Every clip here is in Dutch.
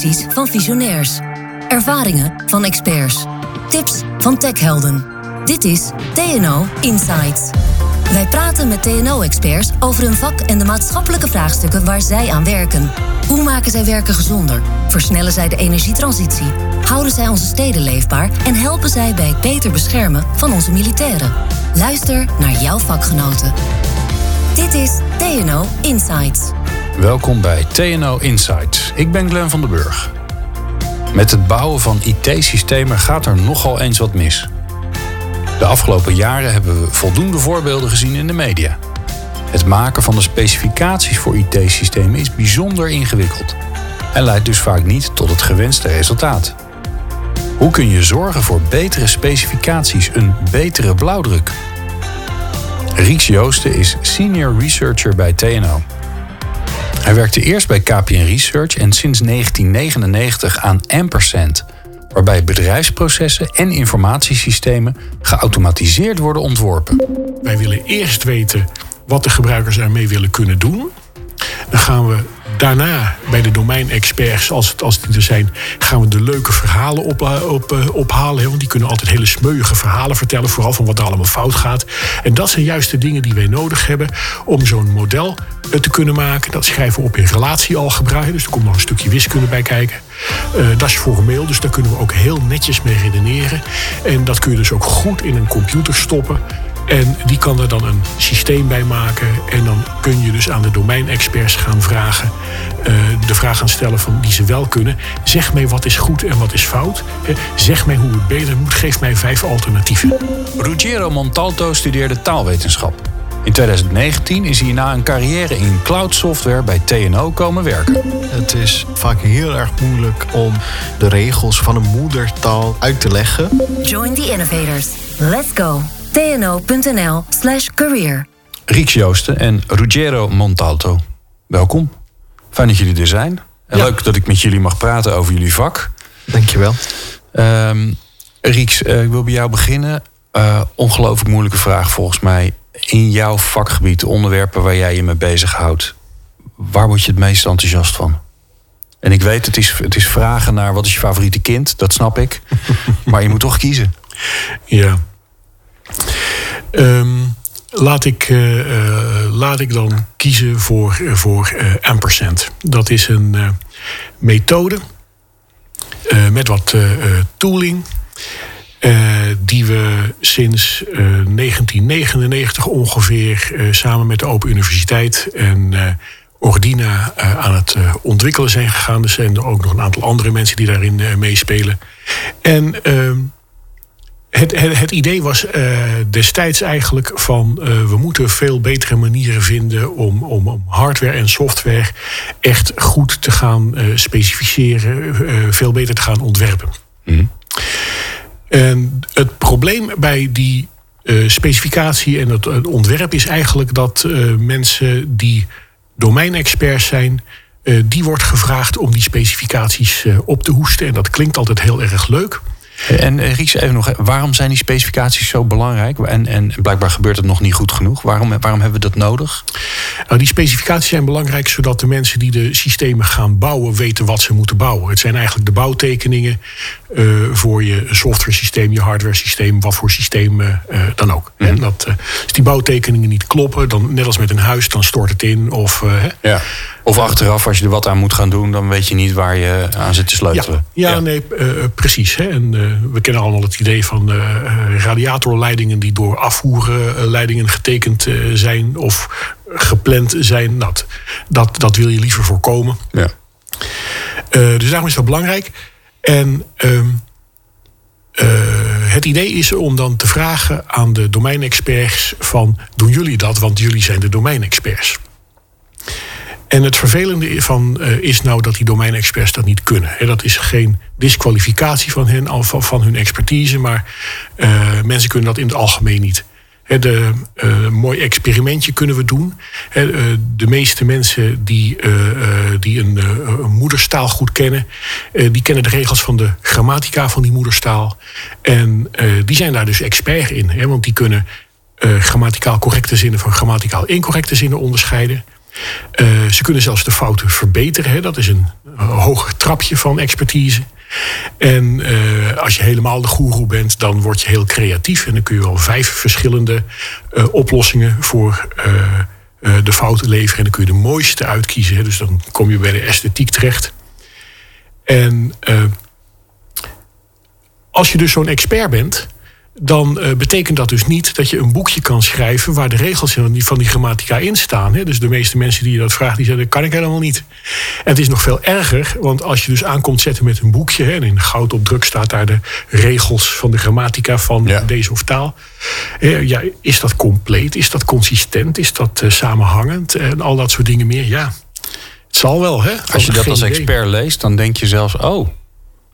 visies van visionairs. Ervaringen van experts. Tips van techhelden. Dit is TNO Insights. Wij praten met TNO-experts over hun vak en de maatschappelijke vraagstukken waar zij aan werken. Hoe maken zij werken gezonder? Versnellen zij de energietransitie? Houden zij onze steden leefbaar? En helpen zij bij het beter beschermen van onze militairen? Luister naar jouw vakgenoten. Dit is TNO Insights. Welkom bij TNO Insights. Ik ben Glenn van den Burg. Met het bouwen van IT-systemen gaat er nogal eens wat mis. De afgelopen jaren hebben we voldoende voorbeelden gezien in de media. Het maken van de specificaties voor IT-systemen is bijzonder ingewikkeld en leidt dus vaak niet tot het gewenste resultaat. Hoe kun je zorgen voor betere specificaties, een betere blauwdruk? Rieks Joosten is senior researcher bij TNO. Hij werkte eerst bij KPN Research en sinds 1999 aan Ampersand, waarbij bedrijfsprocessen en informatiesystemen geautomatiseerd worden ontworpen. Wij willen eerst weten wat de gebruikers ermee willen kunnen doen. Dan gaan we daarna bij de domeinexperts, als, het, als die er zijn, gaan we de leuke verhalen op, op, eh, ophalen. Want die kunnen altijd hele smeuïge verhalen vertellen, vooral van wat er allemaal fout gaat. En dat zijn juist de dingen die wij nodig hebben om zo'n model eh, te kunnen maken. Dat schrijven we op in relatiealgebra, dus er komt nog een stukje wiskunde bij kijken. Dat is formeel, dus daar kunnen we ook heel netjes mee redeneren. En dat kun je dus ook goed in een computer stoppen. En die kan er dan een systeem bij maken. En dan kun je dus aan de domeinexperts gaan vragen. Uh, de vraag gaan stellen van die ze wel kunnen. Zeg mij wat is goed en wat is fout. Zeg mij hoe het beter moet. Geef mij vijf alternatieven. Ruggiero Montalto studeerde taalwetenschap. In 2019 is hij na een carrière in cloud software bij TNO komen werken. Het is vaak heel erg moeilijk om de regels van een moedertaal uit te leggen. Join the innovators. Let's go tno.nl slash career. Rieks Joosten en Ruggiero Montalto. Welkom. Fijn dat jullie er zijn. En Ja. leuk dat ik met jullie mag praten over jullie vak. Dankjewel. Ehm Rieks, eh, ik wil bij jou beginnen. Eh, ongelooflijk moeilijke vraag volgens mij. In jouw vakgebied, de onderwerpen waar jij je mee bezighoudt... waar word je het meest enthousiast van? En ik weet, het is, het is vragen naar wat is je favoriete kind, dat snap ik. maar je moet toch kiezen. Ja. Ehm, laat, ik, eh, eh, laat ik dan kiezen voor, eh, voor eh, ampersand. Dat is een methode met wat tooling. die we sinds eh, 1999 ongeveer samen met de Open Universiteit en Ordina aan het ontwikkelen zijn gegaan. Er zijn er ook nog een aantal andere mensen die daarin meespelen. En ehm, het, het, het idee was eh, destijds eigenlijk van eh, we moeten veel betere manieren vinden om, om, om hardware en software echt goed te gaan eh, specificeren, veel beter te gaan ontwerpen. En het probleem bij die specificatie en het, het ontwerp is eigenlijk dat mensen die domeinexperts zijn, die wordt gevraagd om die specificaties op te hoesten. En dat klinkt altijd heel erg leuk. En eh, Rieks, even nog, waarom zijn die specificaties zo belangrijk? En, en blijkbaar gebeurt het nog niet goed genoeg. Waarom, waarom hebben we dat nodig? Nou, die specificaties zijn belangrijk zodat de mensen die de systemen gaan bouwen weten wat ze moeten bouwen. Het zijn eigenlijk de bouwtekeningen eh, voor je software systeem, je hardware systeem, wat voor systeem eh, eh, dan ook. Hè, dat, eh, als die bouwtekeningen niet kloppen, dan net als met een huis, dan stort het in. Of, eh. Ja. Of achteraf, als je er wat aan moet gaan doen, dan weet je niet waar je aan zit te sleutelen. ja, nee, eh, precies. Hè. En, eh, we kennen allemaal het idee van eh, eh, radiatorleidingen die door afvoerleidingen getekend eh, zijn of gepland zijn. Nou, dat, dat, dat wil je liever voorkomen. Ja. Eh, dus daarom is dat belangrijk. En ehm, eh, het idee is om dan te vragen aan de domeinexperts van... doen jullie dat, want jullie zijn de domeinexperts. En het vervelende van, eh, is nou dat die domeinexperts dat niet kunnen. Dat is geen disqualificatie van hen, van, van hun expertise... maar eh, mensen kunnen dat in het algemeen niet. Hè, de, eh, mooi experimentje kunnen we doen. De meeste mensen die, die een, een moederstaal goed kennen... die kennen de regels van de grammatica van die moederstaal. En die zijn daar dus expert in. Want die kunnen grammaticaal correcte zinnen van grammaticaal incorrecte zinnen onderscheiden. Eh, ze kunnen zelfs de fouten verbeteren. Hè. Dat is een hoger trapje van expertise. En eh, als je helemaal de goeroe bent, dan word je heel creatief. En dan kun je wel vijf verschillende eh, oplossingen voor de fouten leveren. En dan kun je de mooiste uitkiezen. Dus dan kom je bij de esthetiek terecht. En als je dus zo'n expert bent, dan uh, betekent dat dus niet dat je een boekje kan schrijven waar de regels van die, van die grammatica in staan. Hè? Dus de meeste mensen die je dat vragen, die zeggen dat kan ik helemaal niet. En het is nog veel erger, want als je dus aankomt zetten met een boekje, hè, en in goud op druk staat daar de regels van de grammatica van deze of taal. ja, is dat compleet? Is dat consistent? Is dat uh, samenhangend? En al dat soort dingen meer. Ja, het zal wel. Hè? Als je dat als expert leest, dan denk je zelfs, oh,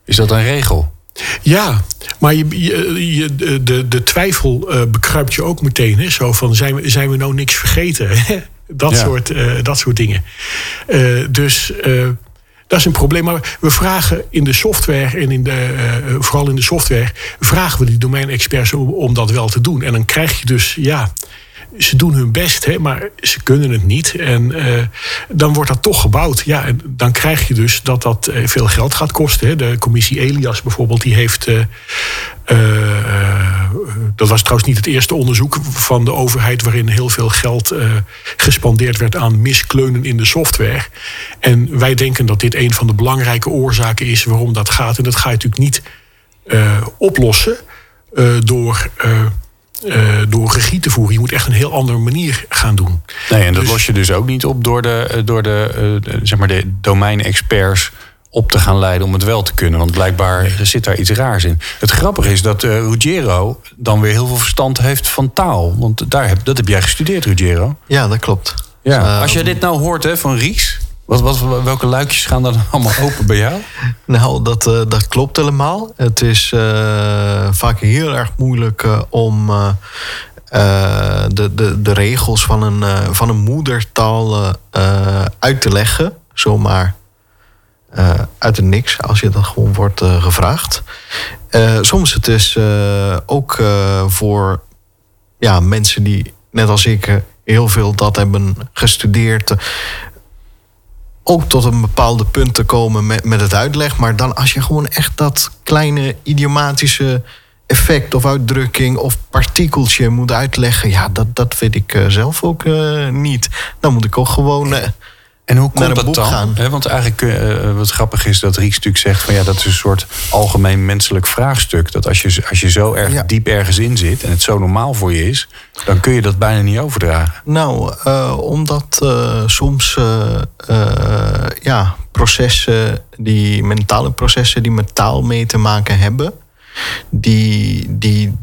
is dat een regel? Ja, maar je, je, de, de twijfel uh, bekruipt je ook meteen. Hè? Zo van, zijn we, zijn we nou niks vergeten? dat, soort, uh, dat soort dingen. Uh, dus dat is een probleem. Maar we vragen in de software en in de, vooral in de software... vragen we die domeinexperts om, om dat wel te doen. En dan krijg je dus, ja ze doen hun best, hè, maar ze kunnen het niet. En uh, dan wordt dat toch gebouwd. Ja, en dan krijg je dus dat dat uh, veel geld gaat kosten. Hè. De commissie Elias bijvoorbeeld, die heeft. Uh, dat was trouwens niet het eerste onderzoek van de overheid waarin heel veel geld gespandeerd werd aan miskleunen in de software. En wij denken dat dit een van de belangrijke oorzaken is waarom dat gaat. En dat ga je natuurlijk niet oplossen door uh, door regie te voeren. Je moet echt een heel andere manier gaan doen. Nee, en dat dus- los je dus ook niet op door de, eh, door de, uh, zeg maar de domeinexperts op te gaan leiden om het wel te kunnen. Want blijkbaar zit daar iets raars in. Het grappige is dat uh, Ruggiero dan weer heel veel verstand heeft van taal. Want daar heb, dat heb jij gestudeerd, Ruggiero. Ja, dat klopt. Ja. Als je dit nou hoort hè, van Ries, welke luikjes gaan dan allemaal open bij jou? Nou, dat, uh, dat klopt helemaal. Het is uh, vaak heel erg moeilijk uh, om de, de, de regels van een, van een moedertaal uit te leggen. Zomaar uit het niks, als je dat gewoon wordt gevraagd. soms het is ook voor ja, mensen die, net als ik, heel veel dat hebben gestudeerd ook tot een bepaalde punt te komen met, met het uitleg. Maar dan als je gewoon echt dat kleine idiomatische effect of uitdrukking of partikeltje moet uitleggen. Ja, dat, dat weet ik uh, zelf ook uh, niet. Dan moet ik ook gewoon. Uh, en hoe komt dat dan? He, want eigenlijk, uh, wat grappig is dat Rieks natuurlijk zegt... van ja, dat is een soort algemeen menselijk vraagstuk. Dat als je, als je zo erg diep ergens in zit en het zo normaal voor je is... dan kun je dat bijna niet overdragen. Nou, uh, omdat uh, soms ja, processen, die mentale processen die met taal mee te maken hebben... die, die,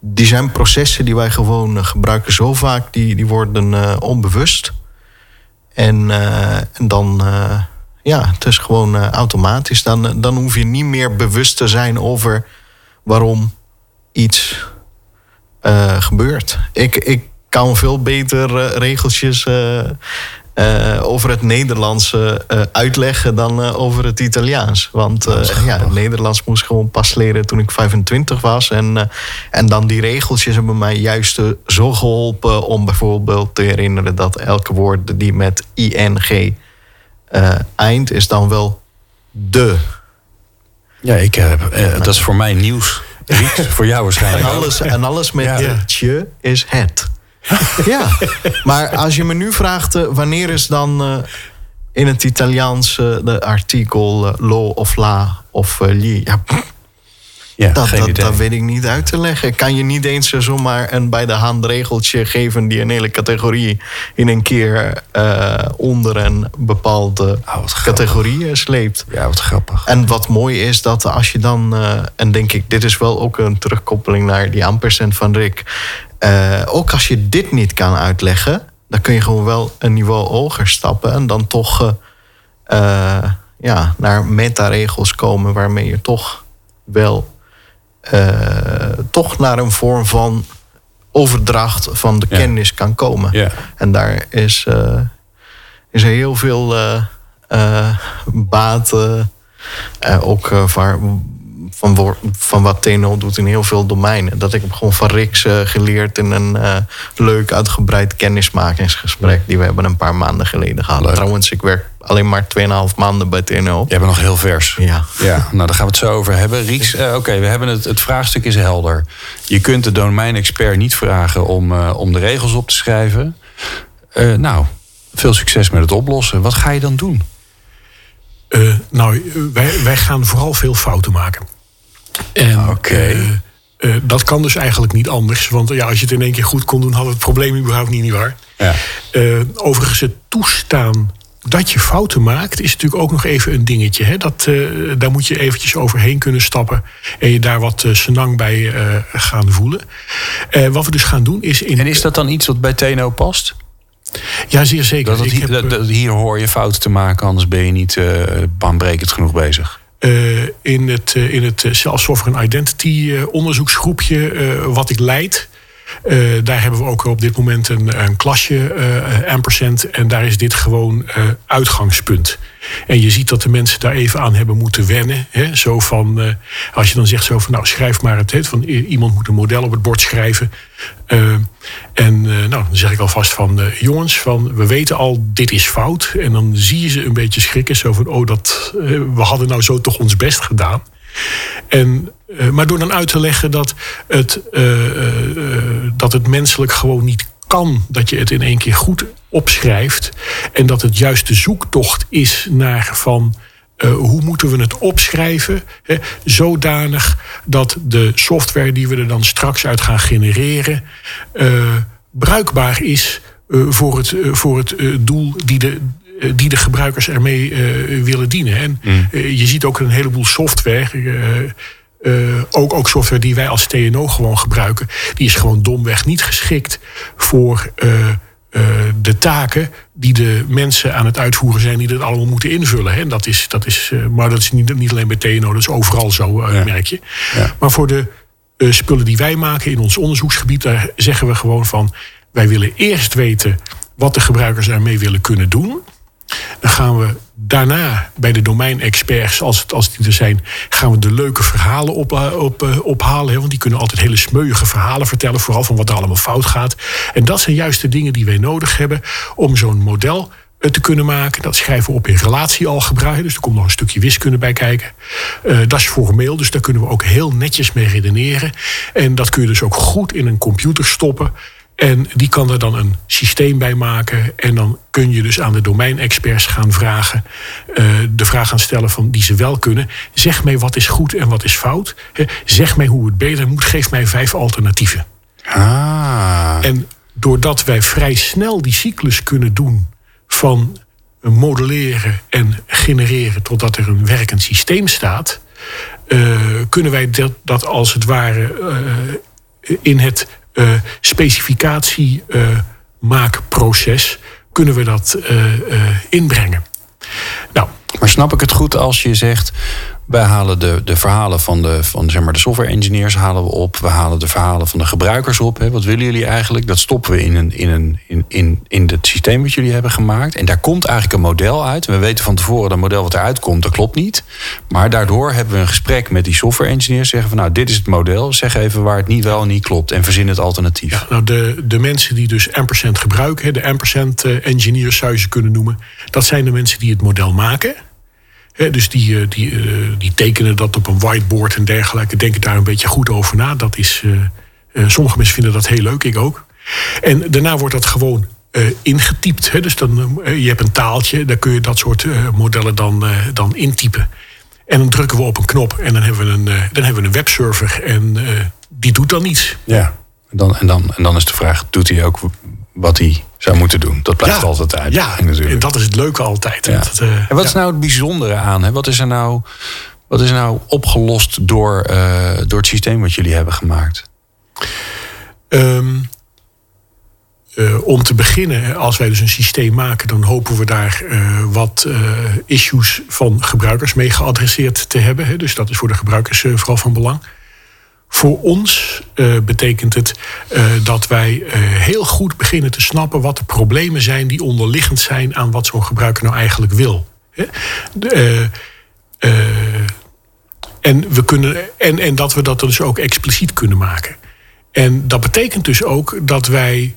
die zijn processen die wij gewoon gebruiken zo vaak... die, die worden onbewust... En, uh, en dan, uh, ja, het is gewoon uh, automatisch. Dan, dan hoef je niet meer bewust te zijn over waarom iets gebeurt. Ik, ik kan veel beter regeltjes uh, over het Nederlands uh, uitleggen dan uh, over het Italiaans. Want ja, het Nederlands moest gewoon pas leren toen ik 25 was. En, en dan die regeltjes hebben mij juist zo geholpen om bijvoorbeeld te herinneren dat elke woord die met ing eind is dan wel de. Ja, ik, dat is voor mij nieuws. voor jou waarschijnlijk. En alles, en alles met ja. tje is het. ja, maar als je me nu vraagt uh, wanneer is dan uh, in het Italiaans uh, de artikel lo of la of li. Ja, ja, dat, dat, dat, weet ik niet uit te leggen. Kan je niet eens zomaar een bij de hand regeltje geven die een hele categorie in een keer onder een bepaalde oh, categorie sleept. Ja, wat grappig. En wat mooi is dat als je dan, en denk ik, dit is wel ook een terugkoppeling naar die ampercent van Rick. Uh, ook als je dit niet kan uitleggen, dan kun je gewoon wel een niveau hoger stappen en dan toch uh, uh, ja, naar metaregels komen waarmee je toch wel toch naar een vorm van overdracht van de ja. kennis kan komen. Ja. En daar is, is heel veel baat, ook waar van, wo- van wat TNO doet in heel veel domeinen. Dat ik heb gewoon van Rix eh, geleerd in een eh, leuk uitgebreid kennismakingsgesprek die we hebben een paar maanden geleden gehad. Leuk. Trouwens, ik werk alleen maar 2,5 maanden bij TNO. Jij bent nog heel vers. Ja. Ja, nou daar gaan we het zo over hebben. Rieks, eh, oké, we hebben het, het vraagstuk is helder. Je kunt de domeinexpert niet vragen om, eh, om de regels op te schrijven. Eh, nou, veel succes met het oplossen. Wat ga je dan doen? Eh, nou, wij, wij gaan vooral veel fouten maken. En Oké. eh, eh, dat kan dus eigenlijk niet anders. Want ja, als je het in één keer goed kon doen, hadden we het probleem überhaupt niet, nietwaar? Ja. Eh, overigens, het toestaan dat je fouten maakt, is natuurlijk ook nog even een dingetje. Hè? Dat, eh, daar moet je eventjes overheen kunnen stappen en je daar wat uh, senang bij eh, gaan voelen. Eh, wat we dus gaan doen is... In, En is dat dan iets wat bij TNO past? ja, zeer zeker. Dat hier, heb, dat- dat hier hoor je fouten te maken, anders ben je niet uh, baanbrekend genoeg bezig. Eh, in het, uh, in het Self-Sovereign Identity uh, onderzoeksgroepje wat ik leid. Uh, daar hebben we ook op dit moment een, een klasje, ampersand. En daar is dit gewoon uh, uitgangspunt. En je ziet dat de mensen daar even aan hebben moeten wennen. Hè? Zo van, als je dan zegt zo van, nou schrijf maar het. Van, iemand moet een model op het bord schrijven. En nou, dan zeg ik alvast van, jongens, van, we weten al, dit is fout. En dan zie je ze een beetje schrikken. Zo van, oh, dat, we hadden nou zo toch ons best gedaan. En, uh, maar door dan uit te leggen dat het, uh, dat het menselijk gewoon niet kan dat je het in één keer goed opschrijft. En dat het juist de zoektocht is naar van. Hoe moeten we het opschrijven? Hè, zodanig dat de software die we er dan straks uit gaan genereren. Bruikbaar is voor het, voor het doel die de, die de gebruikers ermee willen dienen. En mm. je ziet ook een heleboel software. Uh, ook, ook software die wij als TNO gewoon gebruiken, die is gewoon domweg niet geschikt voor uh, uh, de taken die de mensen aan het uitvoeren zijn, die dat allemaal moeten invullen. Hè. En dat is, dat is, maar dat is niet, niet alleen bij TNO, dat is overal zo, ja. merk je. Ja. Maar voor de spullen die wij maken in ons onderzoeksgebied, daar zeggen we gewoon van: wij willen eerst weten wat de gebruikers ermee willen kunnen doen. Dan gaan we daarna bij de domeinexperts, als, het, als die er zijn, gaan we de leuke verhalen op, op, ophalen. Hè, want die kunnen altijd hele smeuïge verhalen vertellen, vooral van wat er allemaal fout gaat. En dat zijn juist de dingen die wij nodig hebben om zo'n model te kunnen maken. Dat schrijven we op in relatiealgebra. Dus er komt nog een stukje wiskunde bij kijken. Dat is formeel, dus daar kunnen we ook heel netjes mee redeneren. En dat kun je dus ook goed in een computer stoppen. En die kan er dan een systeem bij maken. En dan kun je dus aan de domeinexperts gaan vragen. Uh, de vraag gaan stellen van die ze wel kunnen. Zeg mij wat is goed en wat is fout. He, zeg mij hoe het beter moet. Geef mij vijf alternatieven. Ah. En doordat wij vrij snel die cyclus kunnen doen van modelleren en genereren totdat er een werkend systeem staat, uh, kunnen wij dat, dat als het ware uh, in het specificatiemaakproces kunnen we dat inbrengen. Nou, maar snap ik het goed als je zegt. Wij halen de, de verhalen van, de, van zeg maar, de software engineers halen we op. We halen de verhalen van de gebruikers op. Hè. Wat willen jullie eigenlijk? Dat stoppen we in, een, in, een, in, in, in het systeem wat jullie hebben gemaakt. En daar komt eigenlijk een model uit. We weten van tevoren dat model wat eruit komt, dat klopt niet. Maar daardoor hebben we een gesprek met die software engineers. Zeggen van nou, dit is het model. Zeg even waar het niet wel en niet klopt. En verzin het alternatief. Nou de, de mensen die dus ampersand gebruiken, de ampersand engineers zou je ze kunnen noemen. Dat zijn de mensen die het model maken. Dus die, die, uh, die tekenen dat op een whiteboard en dergelijke. Denken daar een beetje goed over na. Dat is, uh, uh, sommige mensen vinden dat heel leuk, ik ook. En daarna wordt dat gewoon ingetypt. He, dus dan, je hebt een taaltje, daar kun je dat soort modellen dan, dan intypen. En dan drukken we op een knop en dan hebben we een, dan hebben we een webserver. En die doet dan iets. Ja, en dan, en, dan, en dan is de vraag, doet hij ook wat hij zou moeten doen. Dat blijft ja, altijd uit. Ja, natuurlijk. en dat is het leuke altijd. Ja. Dat, uh, en wat is nou het bijzondere aan? Hè? Wat, is er nou, wat is er nou opgelost door, uh, door het systeem wat jullie hebben gemaakt? Um, uh, om te beginnen, als wij dus een systeem maken, dan hopen we daar wat issues van gebruikers mee geadresseerd te hebben. Hè? Dus dat is voor de gebruikers vooral van belang. Voor ons uh, betekent het uh, dat wij uh, heel goed beginnen te snappen wat de problemen zijn die onderliggend zijn aan wat zo'n gebruiker nou eigenlijk wil. De, En, we kunnen, en, en dat we dat dus ook expliciet kunnen maken. En dat betekent dus ook dat wij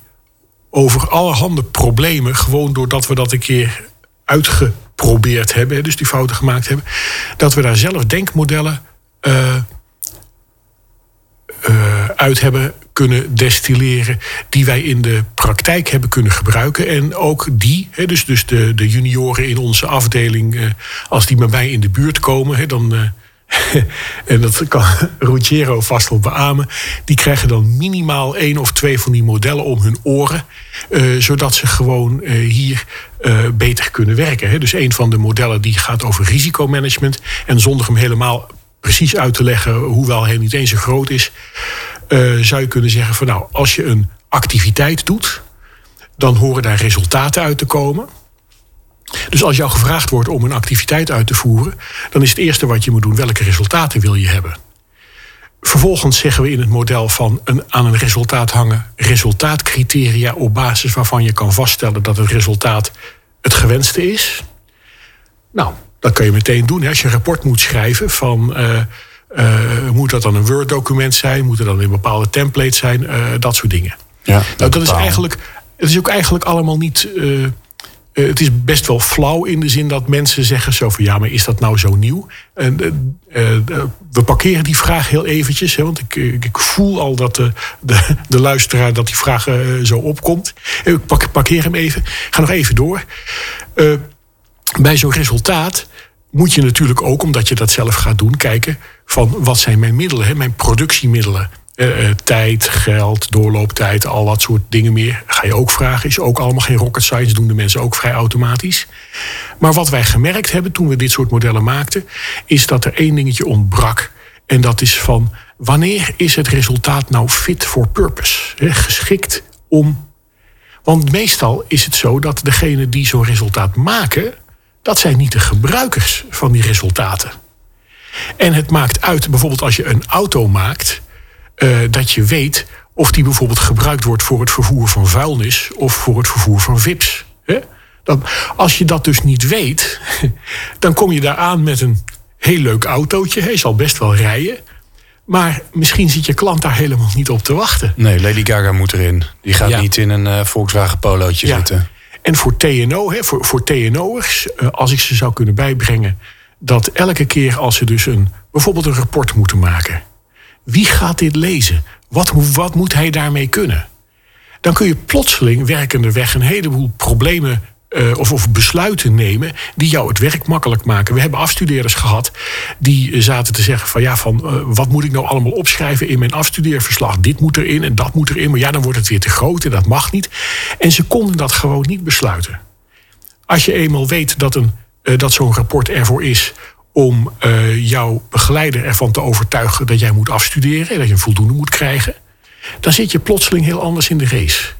over allerhande problemen, gewoon doordat we dat een keer uitgeprobeerd hebben, dus die fouten gemaakt hebben, dat we daar zelf denkmodellen uit hebben kunnen destilleren, die wij in de praktijk hebben kunnen gebruiken. En ook die, hè, dus, dus de, de junioren in onze afdeling, uh, als die bij mij in de buurt komen, hè, dan en dat kan Ruggiero vast wel beamen. Die krijgen dan minimaal één of twee van die modellen om hun oren. Uh, zodat ze gewoon hier beter kunnen werken. Hè. Dus een van de modellen die gaat over risicomanagement. En zonder hem helemaal precies uit te leggen, hoewel hij niet eens zo groot is, zou je kunnen zeggen van nou, als je een activiteit doet, dan horen daar resultaten uit te komen. Dus als jou gevraagd wordt om een activiteit uit te voeren, dan is het eerste wat je moet doen welke resultaten wil je hebben. Vervolgens zeggen we in het model van een, aan een resultaat hangen resultaatcriteria op basis waarvan je kan vaststellen dat het resultaat het gewenste is. Nou, dat kan je meteen doen. Als je een rapport moet schrijven van. Uh, moet dat dan een Word-document zijn? Moet het dan een bepaalde template zijn? Uh, dat soort dingen. Ja, nou, dat is eigenlijk. Het is ook eigenlijk allemaal niet. Uh, het is best wel flauw in de zin dat mensen zeggen zo van ja, maar is dat nou zo nieuw? En, uh, uh, we parkeren die vraag heel eventjes, hè, want ik, ik, voel al dat de, de, de luisteraar dat die vraag zo opkomt. Ik pak, parkeer hem even. Ga nog even door. bij zo'n resultaat moet je natuurlijk ook, omdat je dat zelf gaat doen, kijken van wat zijn mijn middelen, hè, mijn productiemiddelen. Uh, tijd, geld, doorlooptijd, al dat soort dingen meer. Ga je ook vragen. Is ook allemaal geen rocket science, doen de mensen ook vrij automatisch. Maar wat wij gemerkt hebben toen we dit soort modellen maakten, is dat er één dingetje ontbrak. En dat is van wanneer is het resultaat nou fit for purpose? Geschikt om. Want meestal is het zo dat degene die zo'n resultaat maken, dat zijn niet de gebruikers van die resultaten. En het maakt uit, bijvoorbeeld als je een auto maakt uh, dat je weet of die bijvoorbeeld gebruikt wordt voor het vervoer van vuilnis of voor het vervoer van VIP's. Hè? Dan, als je dat dus niet weet, dan kom je daar aan met een heel leuk autootje. Hij zal best wel rijden. Maar misschien zit je klant daar helemaal niet op te wachten. Nee, Lady Gaga moet erin. Die gaat ja. niet in een uh, Volkswagen Polootje ja. zitten. En voor TNO, hè, voor, voor TNO'ers, uh, als ik ze zou kunnen bijbrengen... dat elke keer als ze dus een, bijvoorbeeld een rapport moeten maken... Wie gaat dit lezen? Wat, wat moet hij daarmee kunnen? Dan kun je plotseling werkende weg een heleboel problemen uh, of, of, besluiten nemen die jou het werk makkelijk maken. We hebben afstudeerders gehad die zaten te zeggen van ja, van uh, wat moet ik nou allemaal opschrijven in mijn afstudeerverslag? Dit moet erin en dat moet erin, maar ja, dan wordt het weer te groot en dat mag niet. En ze konden dat gewoon niet besluiten. Als je eenmaal weet dat, een, dat zo'n rapport ervoor is om uh, jouw begeleider ervan te overtuigen dat jij moet afstuderen en dat je een voldoende moet krijgen, dan zit je plotseling heel anders in de race.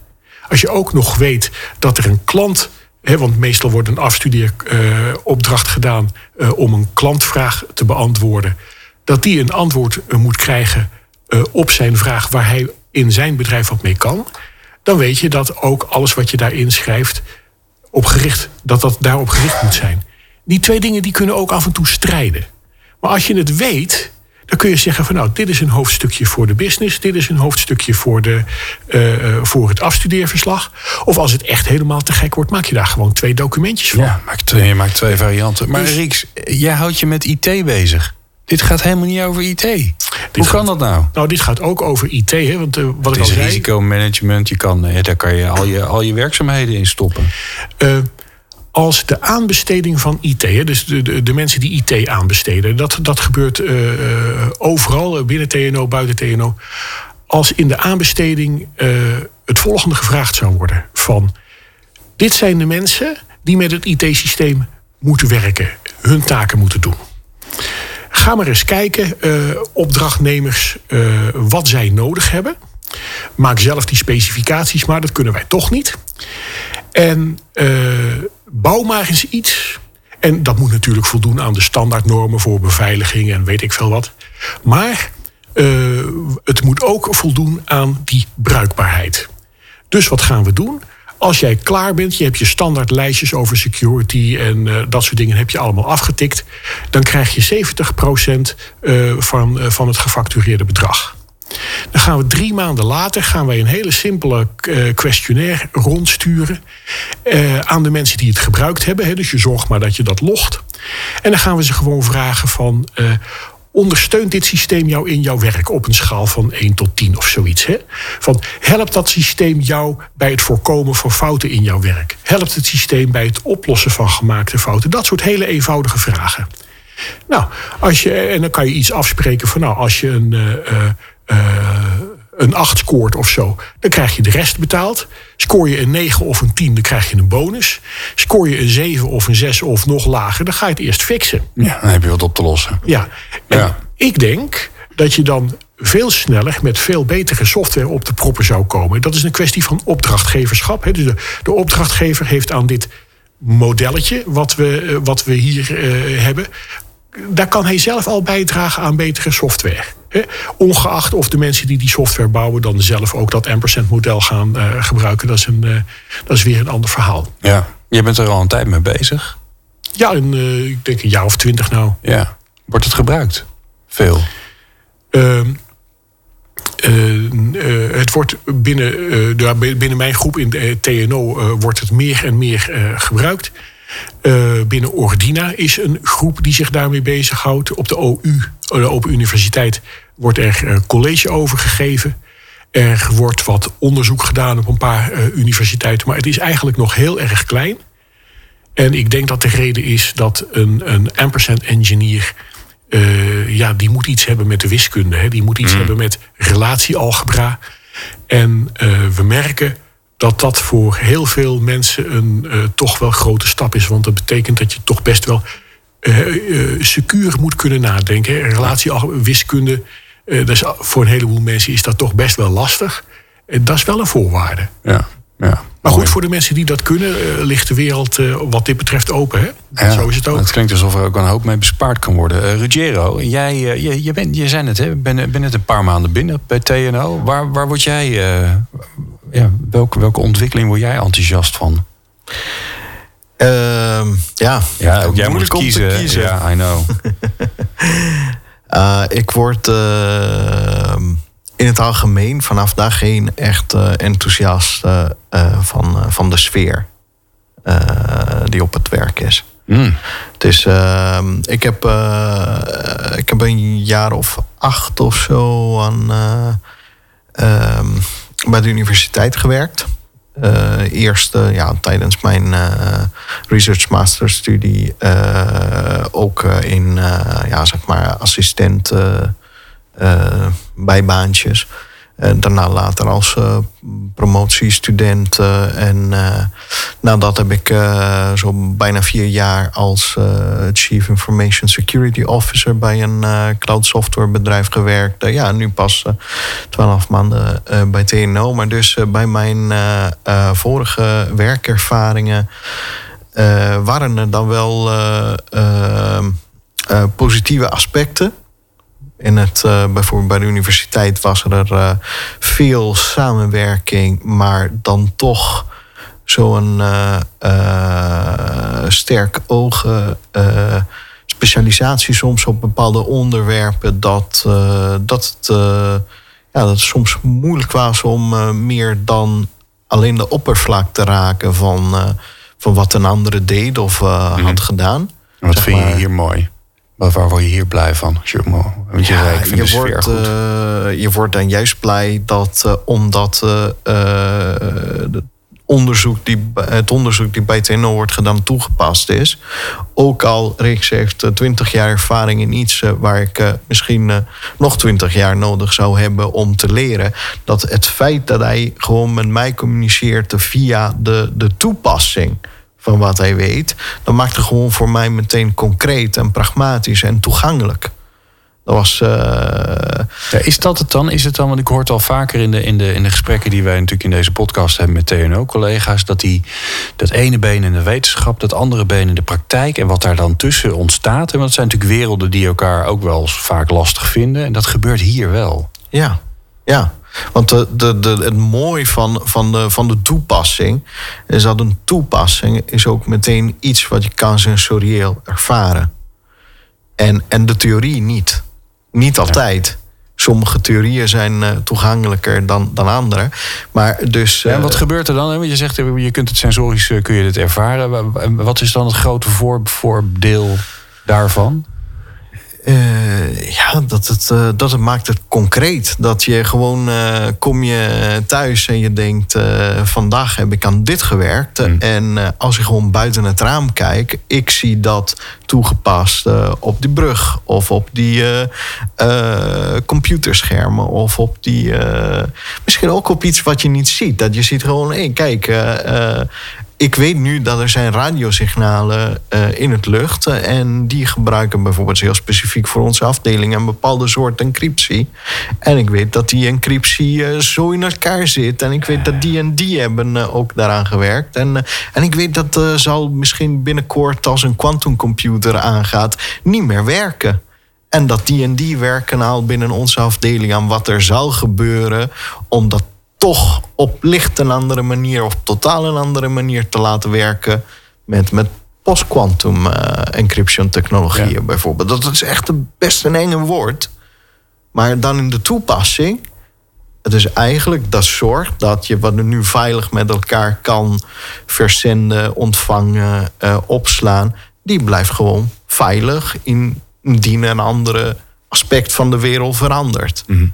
Als je ook nog weet dat er een klant, hè, want meestal wordt een afstudeeropdracht uh, gedaan uh, om een klantvraag te beantwoorden, dat die een antwoord moet krijgen op zijn vraag waar hij in zijn bedrijf wat mee kan, dan weet je dat ook alles wat je daarin schrijft op gericht, dat dat daarop gericht moet zijn. Die twee dingen die kunnen ook af en toe strijden. Maar als je het weet, dan kun je zeggen van nou, dit is een hoofdstukje voor de business, dit is een hoofdstukje voor, de, uh, voor het afstudeerverslag. Of als het echt helemaal te gek wordt, maak je daar gewoon twee documentjes van. Ja, maak twee, je maakt twee varianten. Maar dus, Rieks, jij houdt je met IT bezig. Dit gaat helemaal niet over IT. Hoe kan dat nou? Nou, dit gaat ook over IT. Hè, want, uh, wat het ik is al zei, risicomanagement. Je kan, daar kan je al je, al je werkzaamheden in stoppen. Uh, als de aanbesteding van IT, dus de, de, de, mensen die IT aanbesteden, dat, dat gebeurt uh, uh, overal, binnen TNO, buiten TNO. Als in de aanbesteding het volgende gevraagd zou worden: van dit zijn de mensen die met het IT-systeem moeten werken, hun taken moeten doen. Ga maar eens kijken, opdrachtnemers, wat zij nodig hebben. Maak zelf die specificaties, maar dat kunnen wij toch niet. En bouw maar eens iets. En dat moet natuurlijk voldoen aan de standaardnormen voor beveiliging en weet ik veel wat. Maar uh, het moet ook voldoen aan die bruikbaarheid. Dus wat gaan we doen? Als jij klaar bent, je hebt je standaard lijstjes over security en eh, dat soort dingen heb je allemaal afgetikt, dan krijg je 70% uh, van, van het gefactureerde bedrag. Dan gaan we drie maanden later gaan wij een hele simpele uh, questionnaire rondsturen uh, aan de mensen die het gebruikt hebben. Dus je zorgt maar dat je dat logt. En dan gaan we ze gewoon vragen van. Uh, ondersteunt dit systeem jou in jouw werk op een schaal van 1 tot 10 of zoiets? Van, helpt dat systeem jou bij het voorkomen van fouten in jouw werk? Helpt het systeem bij het oplossen van gemaakte fouten? Dat soort hele eenvoudige vragen. Nou, als je, en dan kan je iets afspreken van, nou, als je een. Een 8 scoort of zo, dan krijg je de rest betaald. Scoor je een 9 of een 10, dan krijg je een bonus. Scoor je een 7 of een 6 of nog lager, dan ga je het eerst fixen. Ja, dan heb je wat op te lossen. Ja, en ja. ik denk dat je dan veel sneller met veel betere software op de proppen zou komen. Dat is een kwestie van opdrachtgeverschap. Hè. Dus de, de opdrachtgever heeft aan dit modelletje wat we, wat we hier uh, hebben daar kan hij zelf al bijdragen aan betere software. Ongeacht of de mensen die die software bouwen dan zelf ook dat ampersand model gaan uh, gebruiken. Dat is, een, uh, dat is weer een ander verhaal. Ja, je bent er al een tijd mee bezig. Ja, een, uh, ik denk een jaar of twintig nou. Ja. Wordt het gebruikt? Veel? Ehm, het wordt binnen, binnen mijn groep in de TNO wordt het meer en meer gebruikt. Uh, binnen Ordina is een groep die zich daarmee bezighoudt. Op de OU, de Open Universiteit, wordt er uh, college over gegeven. Er wordt wat onderzoek gedaan op een paar uh, universiteiten. Maar het is eigenlijk nog heel erg klein. En ik denk dat de reden is dat een, een ampersand engineer... ja, die moet iets hebben met de wiskunde. Hè. Die moet iets mm. hebben met relatiealgebra. En we merken dat dat voor heel veel mensen een toch wel grote stap is. Want dat betekent dat je toch best wel secuur moet kunnen nadenken. Hè. Dat is, voor een heleboel mensen is dat toch best wel lastig. En dat is wel een voorwaarde. Ja, ja. Maar goed, voor de mensen die dat kunnen, ligt de wereld wat dit betreft open. Hè? Ja, Zo is het ook. Het klinkt alsof er ook een hoop mee bespaard kan worden. Ruggiero, jij, je, je, bent, je zei het, hè? Ben, ben net een paar maanden binnen bij TNO. Waar, waar word jij ja, welke, welke ontwikkeling word jij enthousiast van? Uh, ja, ja ook jij moet kiezen. kiezen. Ja, I know. uh, ik word uh, in het algemeen vanaf dag heen echt uh, enthousiast van, van de sfeer die op het werk is. Mm. Dus ehm, ik, heb, ik heb een jaar of acht of zo aan ehm, bij de universiteit gewerkt. Uh, eerst uh, ja, tijdens mijn uh, research masterstudie ook in ja, zeg maar assistent bijbaantjes. En daarna later als uh, promotiestudent. Uh, en uh, nou, dat heb ik zo bijna vier jaar als Chief Information Security Officer bij een cloud software bedrijf gewerkt. ja, nu pas twaalf maanden bij TNO. Maar dus bij mijn vorige werkervaringen waren er dan wel positieve aspecten. In het, uh, bijvoorbeeld bij de universiteit was er uh, veel samenwerking, maar dan toch zo'n uh, sterk ogen specialisatie soms op bepaalde onderwerpen, dat, dat, het, ja, dat het soms moeilijk was om meer dan alleen de oppervlak te raken van, van wat een andere deed of had mhm. gedaan. wat vind je hier mooi? Waar word je hier blij van? Als je, want je, ja, zei, je, wordt, uh, je wordt dan juist blij dat uh, omdat uh, de onderzoek die, het onderzoek die bij TNO wordt gedaan toegepast is. Ook al Rick zegt 20 jaar ervaring in iets waar ik misschien nog 20 jaar nodig zou hebben om te leren. Dat het feit dat hij gewoon met mij communiceert via de, de toepassing van wat hij weet, dan maakt het gewoon voor mij meteen concreet en pragmatisch en toegankelijk. Dat was. Uh... Ja, is dat het dan? Is het dan? Want ik hoor het al vaker in de, in, de, in de gesprekken die wij natuurlijk in deze podcast hebben met TNO-collega's. Dat die dat ene been in de wetenschap, dat andere been in de praktijk. En wat daar dan tussen ontstaat. En dat zijn natuurlijk werelden die elkaar ook wel vaak lastig vinden. En dat gebeurt hier wel. Ja, ja. Want de, de, de, het mooie van, van, de, van de toepassing is dat een toepassing is ook meteen iets wat je kan sensorieel ervaren. En, en de theorie niet. Niet altijd. Sommige theorieën zijn uh, toegankelijker dan, dan andere. Maar dus, uh, en wat gebeurt er dan? Want je zegt, je kunt het sensorisch kun je dit ervaren. Wat is dan het grote voor, voordeel daarvan? Uh, ja, dat het, uh, dat het maakt het concreet. Dat je gewoon uh, kom je thuis en je denkt... vandaag heb ik aan dit gewerkt. Mm. En als je gewoon buiten het raam kijkt... ik zie dat toegepast op die brug... of op die computerschermen... of op die... misschien ook op iets wat je niet ziet. Dat je ziet gewoon, hé, hey, kijk ik weet nu dat er zijn radiosignalen uh, in het lucht. en die gebruiken bijvoorbeeld heel specifiek voor onze afdeling een bepaalde soort encryptie. En ik weet dat die encryptie uh, zo in elkaar zit. En ik weet dat die en die hebben ook daaraan gewerkt. En, en ik weet dat zal misschien binnenkort als een quantumcomputer aangaat niet meer werken. En dat die en die werken al binnen onze afdeling aan wat er zal gebeuren. Omdat toch op licht een andere manier of totaal een andere manier te laten werken met, met post-quantum uh, encryption technologieën bijvoorbeeld. Dat is echt best een enge woord. Maar dan in de toepassing, het is eigenlijk dat zorgt dat je wat er nu veilig met elkaar kan verzenden, ontvangen, uh, opslaan, die blijft gewoon veilig indien een andere aspect van de wereld verandert. Mm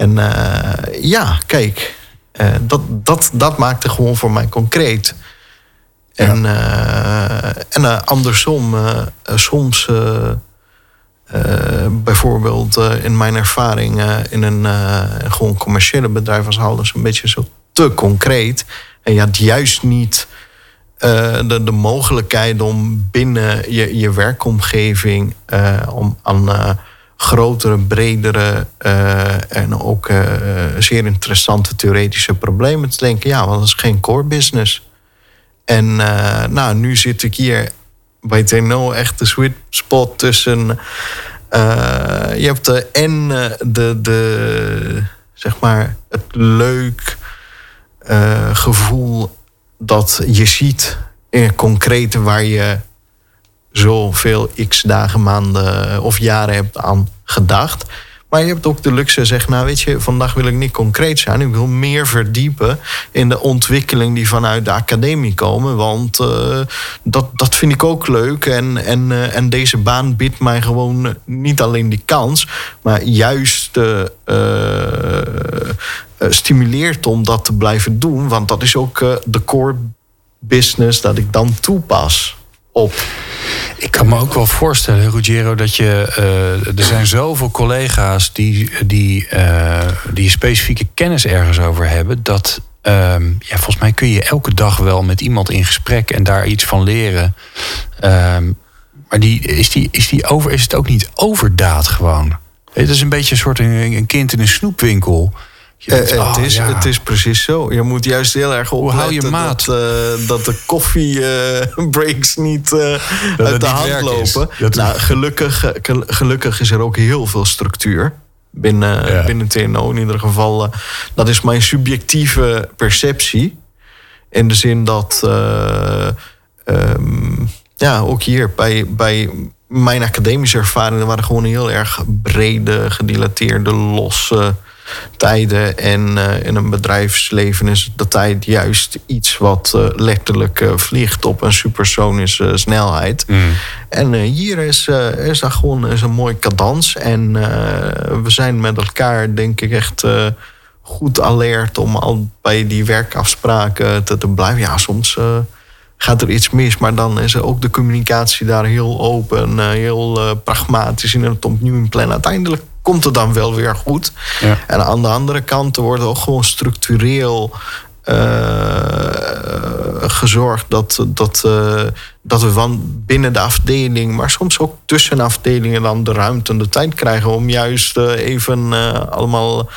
en uh, ja, kijk, uh, dat, dat, dat maakte gewoon voor mij concreet. En, uh, en andersom, soms bijvoorbeeld in mijn ervaring in een gewoon commerciële bedrijf was alles een beetje zo te concreet. En je had juist niet de, de mogelijkheid om binnen je, je werkomgeving om aan grotere, bredere uh, en ook uh, zeer interessante theoretische problemen te denken. Ja, want dat is geen core business. En nou, nu zit ik hier bij TNO echt de sweet spot tussen. je hebt de en de, de, zeg maar, het leuk gevoel dat je ziet in concrete waar je zoveel x dagen, maanden of jaren hebt aan gedacht. Maar je hebt ook de luxe zeg, nou weet je, vandaag wil ik niet concreet zijn. Ik wil meer verdiepen in de ontwikkeling die vanuit de academie komen. Want uh, dat, dat vind ik ook leuk. En, en, uh, en deze baan biedt mij gewoon niet alleen die kans, maar juist stimuleert om dat te blijven doen. Want dat is ook de core business dat ik dan toepas op. Ik kan me ook wel voorstellen, Ruggiero, dat je. Uh, er zijn zoveel collega's die, die, uh, die specifieke kennis ergens over hebben. Dat. Ehm, ja, volgens mij kun je elke dag wel met iemand in gesprek en daar iets van leren. Um, maar die, is, die, is, die over, is het ook niet overdaad gewoon? Het is een beetje een soort een kind in een snoepwinkel. Uh, het, oh, is, het is precies zo. Je moet juist heel erg opletten dat, uh, dat de koffiebreaks uh, niet uit de hand lopen. Nou, gelukkig, gelukkig is er ook heel veel structuur binnen, ja. binnen TNO. In ieder geval, dat is mijn subjectieve perceptie. In de zin dat, um, ja, ook hier bij, bij mijn academische ervaringen waren gewoon heel erg brede, gedilateerde, losse tijden. En uh, in een bedrijfsleven is de tijd juist iets wat uh, letterlijk uh, vliegt op een supersonische snelheid. Mm. En hier is, is dat gewoon is een mooi cadans. En we zijn met elkaar, denk ik, echt goed alert om al bij die werkafspraken te, te blijven. Ja, soms gaat er iets mis. Maar dan is ook de communicatie daar heel open, heel pragmatisch in het opnieuw plannen. Uiteindelijk komt het dan wel weer goed. Ja. En aan de andere kant wordt ook gewoon structureel uh, gezorgd dat, dat, uh, dat we van binnen de afdeling, maar soms ook tussen afdelingen, dan de ruimte en de tijd krijgen om juist even allemaal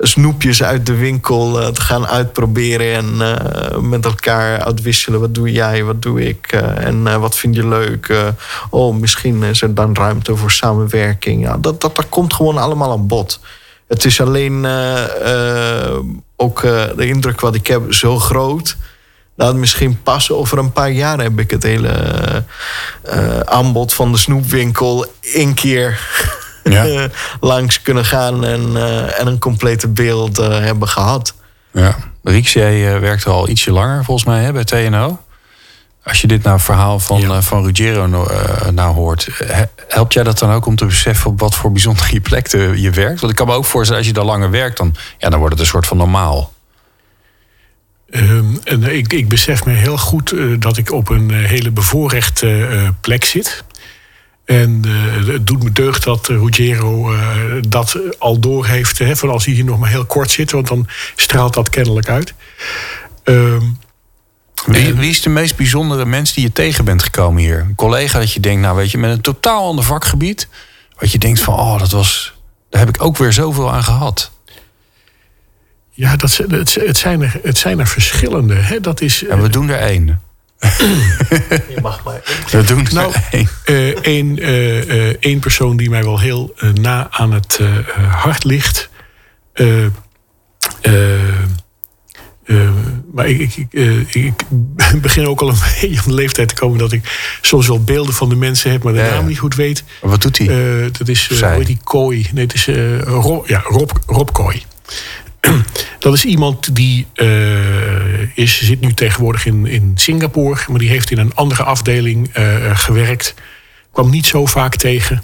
snoepjes uit de winkel uh, te gaan uitproberen en uh, met elkaar uitwisselen. Wat doe jij, wat doe ik uh, en wat vind je leuk? oh, misschien is er dan ruimte voor samenwerking. Ja, dat, dat, dat komt gewoon allemaal aan bod. Het is alleen eh, eh, ook eh, de indruk wat ik heb zo groot. Dat misschien pas over een paar jaar heb ik het hele eh, aanbod van de snoepwinkel één keer Ja. langs kunnen gaan en, eh, en een complete beeld eh, hebben gehad. Ja. Rieks, jij eh, werkt al ietsje langer volgens mij hè, bij TNO. Als je dit nou verhaal van, Ja. eh, van Ruggiero no- eh, nou hoort, he- helpt jij dat dan ook om te beseffen op wat voor bijzondere plek je werkt? Want ik kan me ook voorstellen, als je daar langer werkt, dan, ja, dan wordt het een soort van normaal. Ehm, en ik, ik besef me heel goed eh, dat ik op een eh, hele bevoorrechte eh, plek zit. En eh, het doet me deugd dat eh, Ruggiero eh, dat al door heeft. Hè, van als hij hier nog maar heel kort zit, want dan straalt dat kennelijk uit. Ehm, Wie, wie is de meest bijzondere mens die je tegen bent gekomen hier? Een collega dat je denkt, nou weet je, met een totaal ander vakgebied. Wat je denkt van, oh, dat was, daar heb ik ook weer zoveel aan gehad. ja, dat, het, het, zijn er, het zijn er verschillende. Hè, dat is, En we doen er één. Je mag maar. We doen er Nou, één. eh, één, eh, eh, één persoon die mij wel heel na aan het hart ligt. Eh, eh, eh, maar ik, ik, begin ook al een beetje op de leeftijd te komen dat ik soms wel beelden van de mensen heb, maar de Ja, naam niet goed weet. Wat doet hij? Eh, dat is, eh, hoe heet die Kooi? Nee, het is eh, Rob, ja, Rob, Rob Kooi. Dat is iemand die eh, is, zit nu tegenwoordig in, in Singapore, maar die heeft in een andere afdeling eh, gewerkt. Kwam niet zo vaak tegen.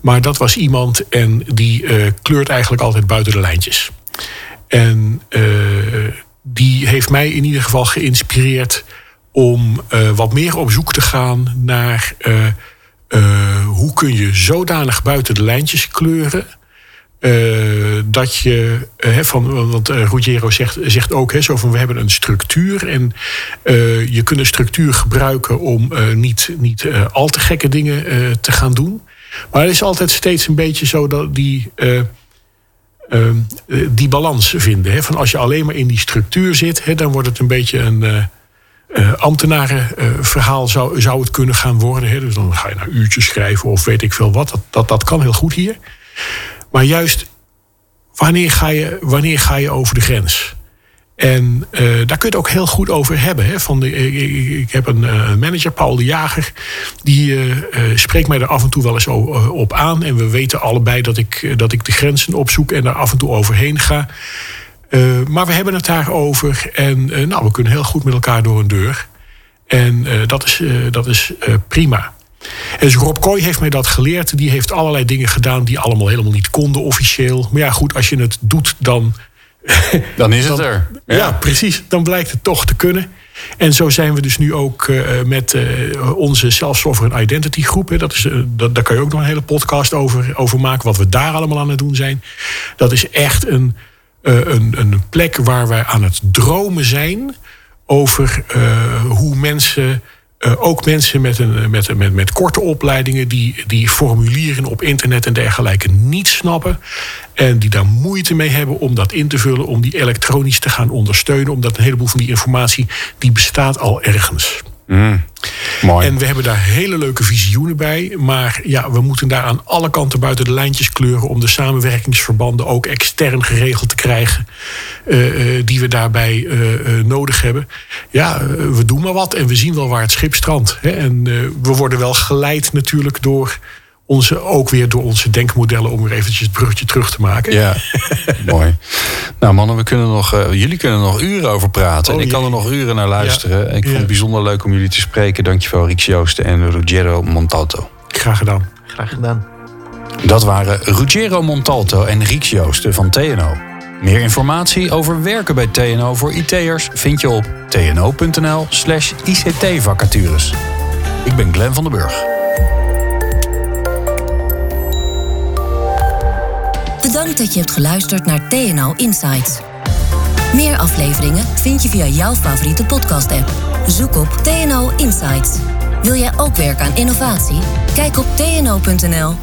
Maar dat was iemand en die eh, kleurt eigenlijk altijd buiten de lijntjes. En eh, die heeft mij in ieder geval geïnspireerd om eh, wat meer op zoek te gaan naar eh, eh, hoe kun je zodanig buiten de lijntjes kleuren. Eh, dat je, eh, van, want uh, Ruggiero zegt, zegt ook hè, zo van we hebben een structuur. En eh, je kunt een structuur gebruiken om eh, niet, niet eh, al te gekke dingen eh, te gaan doen. Maar het is altijd steeds een beetje zo dat die. eh, eh, eh, die balans vinden. Hè? Van als je alleen maar in die structuur zit, hè, dan wordt het een beetje een eh eh, ambtenarenverhaal zou, zou het kunnen gaan worden. Hè? Dus dan ga je naar uurtjes schrijven of weet ik veel wat. Dat, dat, dat kan heel goed hier. Maar juist wanneer ga je, wanneer ga je over de grens? En eh, daar kun je het ook heel goed over hebben. Hè? Van de, ik, ik- heb een eh, manager, Paul de Jager. Die eh, eh, spreekt mij er af en toe wel eens eh, op aan. En we weten allebei dat ik, eh, dat ik de grenzen opzoek en daar af en toe overheen ga. Eh, maar we hebben het daarover. En eh, nou, we kunnen heel goed met elkaar door een deur. En eh, dat is, eh, dat is eh, prima. En dus Rob Kooi heeft mij dat geleerd. Die heeft allerlei dingen gedaan die allemaal helemaal niet konden officieel. Maar ja, goed, als je het doet, dan Dan is het er. ja. precies. Dan blijkt het toch te kunnen. En zo zijn we dus nu ook eh, met eh, onze Self-Sovereign Identity groep. Hè. Dat is, eh, dat, daar kan je ook nog een hele podcast over, over maken. Wat we daar allemaal aan het doen zijn. Dat is echt een, een, een plek waar wij aan het dromen zijn. Over hoe mensen... eh, ook mensen met, een, met, met, met korte opleidingen die, die formulieren op internet en dergelijke niet snappen. En die daar moeite mee hebben om dat in te vullen, om die elektronisch te gaan ondersteunen. Omdat een heleboel van die informatie, die bestaat al ergens. Mooi. En we hebben daar hele leuke visioenen bij. Maar ja, we moeten daar aan alle kanten buiten de lijntjes kleuren... om de samenwerkingsverbanden ook extern geregeld te krijgen... eh, eh, die we daarbij eh, nodig hebben. Ja, we doen maar wat en we zien wel waar het schip strandt. Hè. En we worden wel geleid natuurlijk door... Onze, ook weer door onze denkmodellen om weer eventjes het bruggetje terug te maken. Ja, mooi. Nou mannen, we kunnen nog, eh, jullie kunnen er nog uren over praten. Oh, en ik kan er nog uren naar luisteren. En ik vond Ja. het bijzonder leuk om jullie te spreken. Dankjewel Rieks Joosten en Ruggiero Montalto. Graag gedaan. Graag gedaan. Dat waren Ruggiero Montalto en Rieks Joosten van TNO. Meer informatie over werken bij TNO voor IT'ers vind je op tno.nl slash ICT-vacatures. Ik ben Glenn van den Burg. Bedankt dat je hebt geluisterd naar TNO Insights. Meer afleveringen vind je via jouw favoriete podcast-app. Zoek op TNO Insights. Wil jij ook werken aan innovatie? Kijk op tno.nl/career.